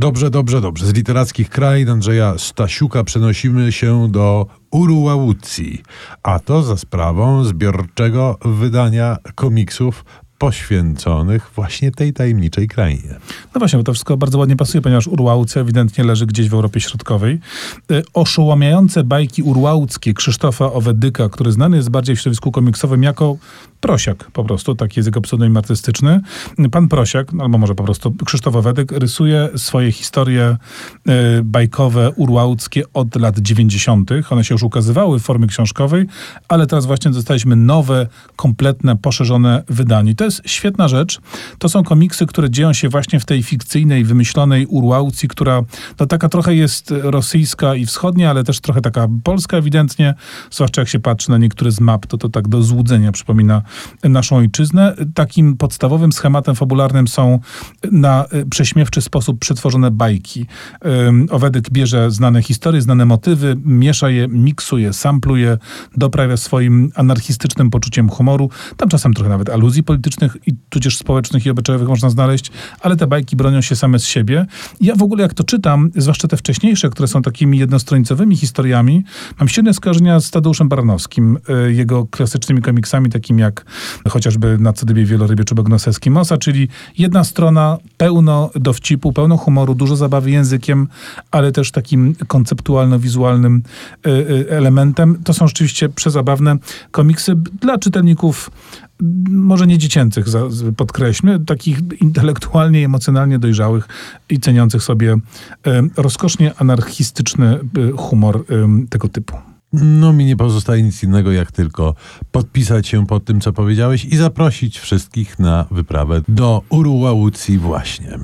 Dobrze, dobrze, dobrze. Z literackich krain Andrzeja Stasiuka przenosimy się do Urułaucji, a to za sprawą zbiorczego wydania komiksów poświęconych właśnie tej tajemniczej krainie. No właśnie, bo to wszystko bardzo ładnie pasuje, ponieważ Urłałcy ewidentnie leży gdzieś w Europie Środkowej. Y, Oszołamiające bajki urłałckie Krzysztofa Owedyka, który znany jest bardziej w środowisku komiksowym jako Prosiak po prostu, taki jest jego pseudonim artystyczny. Pan Prosiak, albo może po prostu Krzysztof Owedyk, rysuje swoje historie y, bajkowe urłałckie od lat 90. One się już ukazywały w formie książkowej, ale teraz właśnie dostaliśmy nowe, kompletne, poszerzone wydanie. To jest świetna rzecz. To są komiksy, które dzieją się właśnie w tej fikcyjnej, wymyślonej Urłałcji, która no, taka trochę jest rosyjska i wschodnia, ale też trochę taka polska ewidentnie. Zwłaszcza jak się patrzy na niektóre z map, to to tak do złudzenia przypomina naszą ojczyznę. Takim podstawowym schematem fabularnym są na y, prześmiewczy sposób przetworzone bajki. Owedyk bierze znane historie, znane motywy, miesza je, miksuje, sampluje, doprawia swoim anarchistycznym poczuciem humoru. Tam czasem trochę nawet aluzji politycznych i tudzież społecznych i obyczajowych można znaleźć, ale te bajki bronią się same z siebie. Ja w ogóle jak to czytam, zwłaszcza te wcześniejsze, które są takimi jednostronicowymi historiami, mam silne skojarzenia z Tadeuszem Baranowskim, y, jego klasycznymi komiksami, takimi jak chociażby Na dybie wielorybie czubek nos Eskimosa, czyli jedna strona pełno dowcipu, pełno humoru, dużo zabawy językiem, ale też takim konceptualno-wizualnym y, y, elementem. To są rzeczywiście przezabawne komiksy dla czytelników może nie dziecięcych, podkreślmy, takich intelektualnie i emocjonalnie dojrzałych i ceniących sobie rozkosznie anarchistyczny y, humor tego typu. No mi nie pozostaje nic innego, jak tylko podpisać się pod tym, co powiedziałeś i zaprosić wszystkich na wyprawę do Urułaucji właśnie.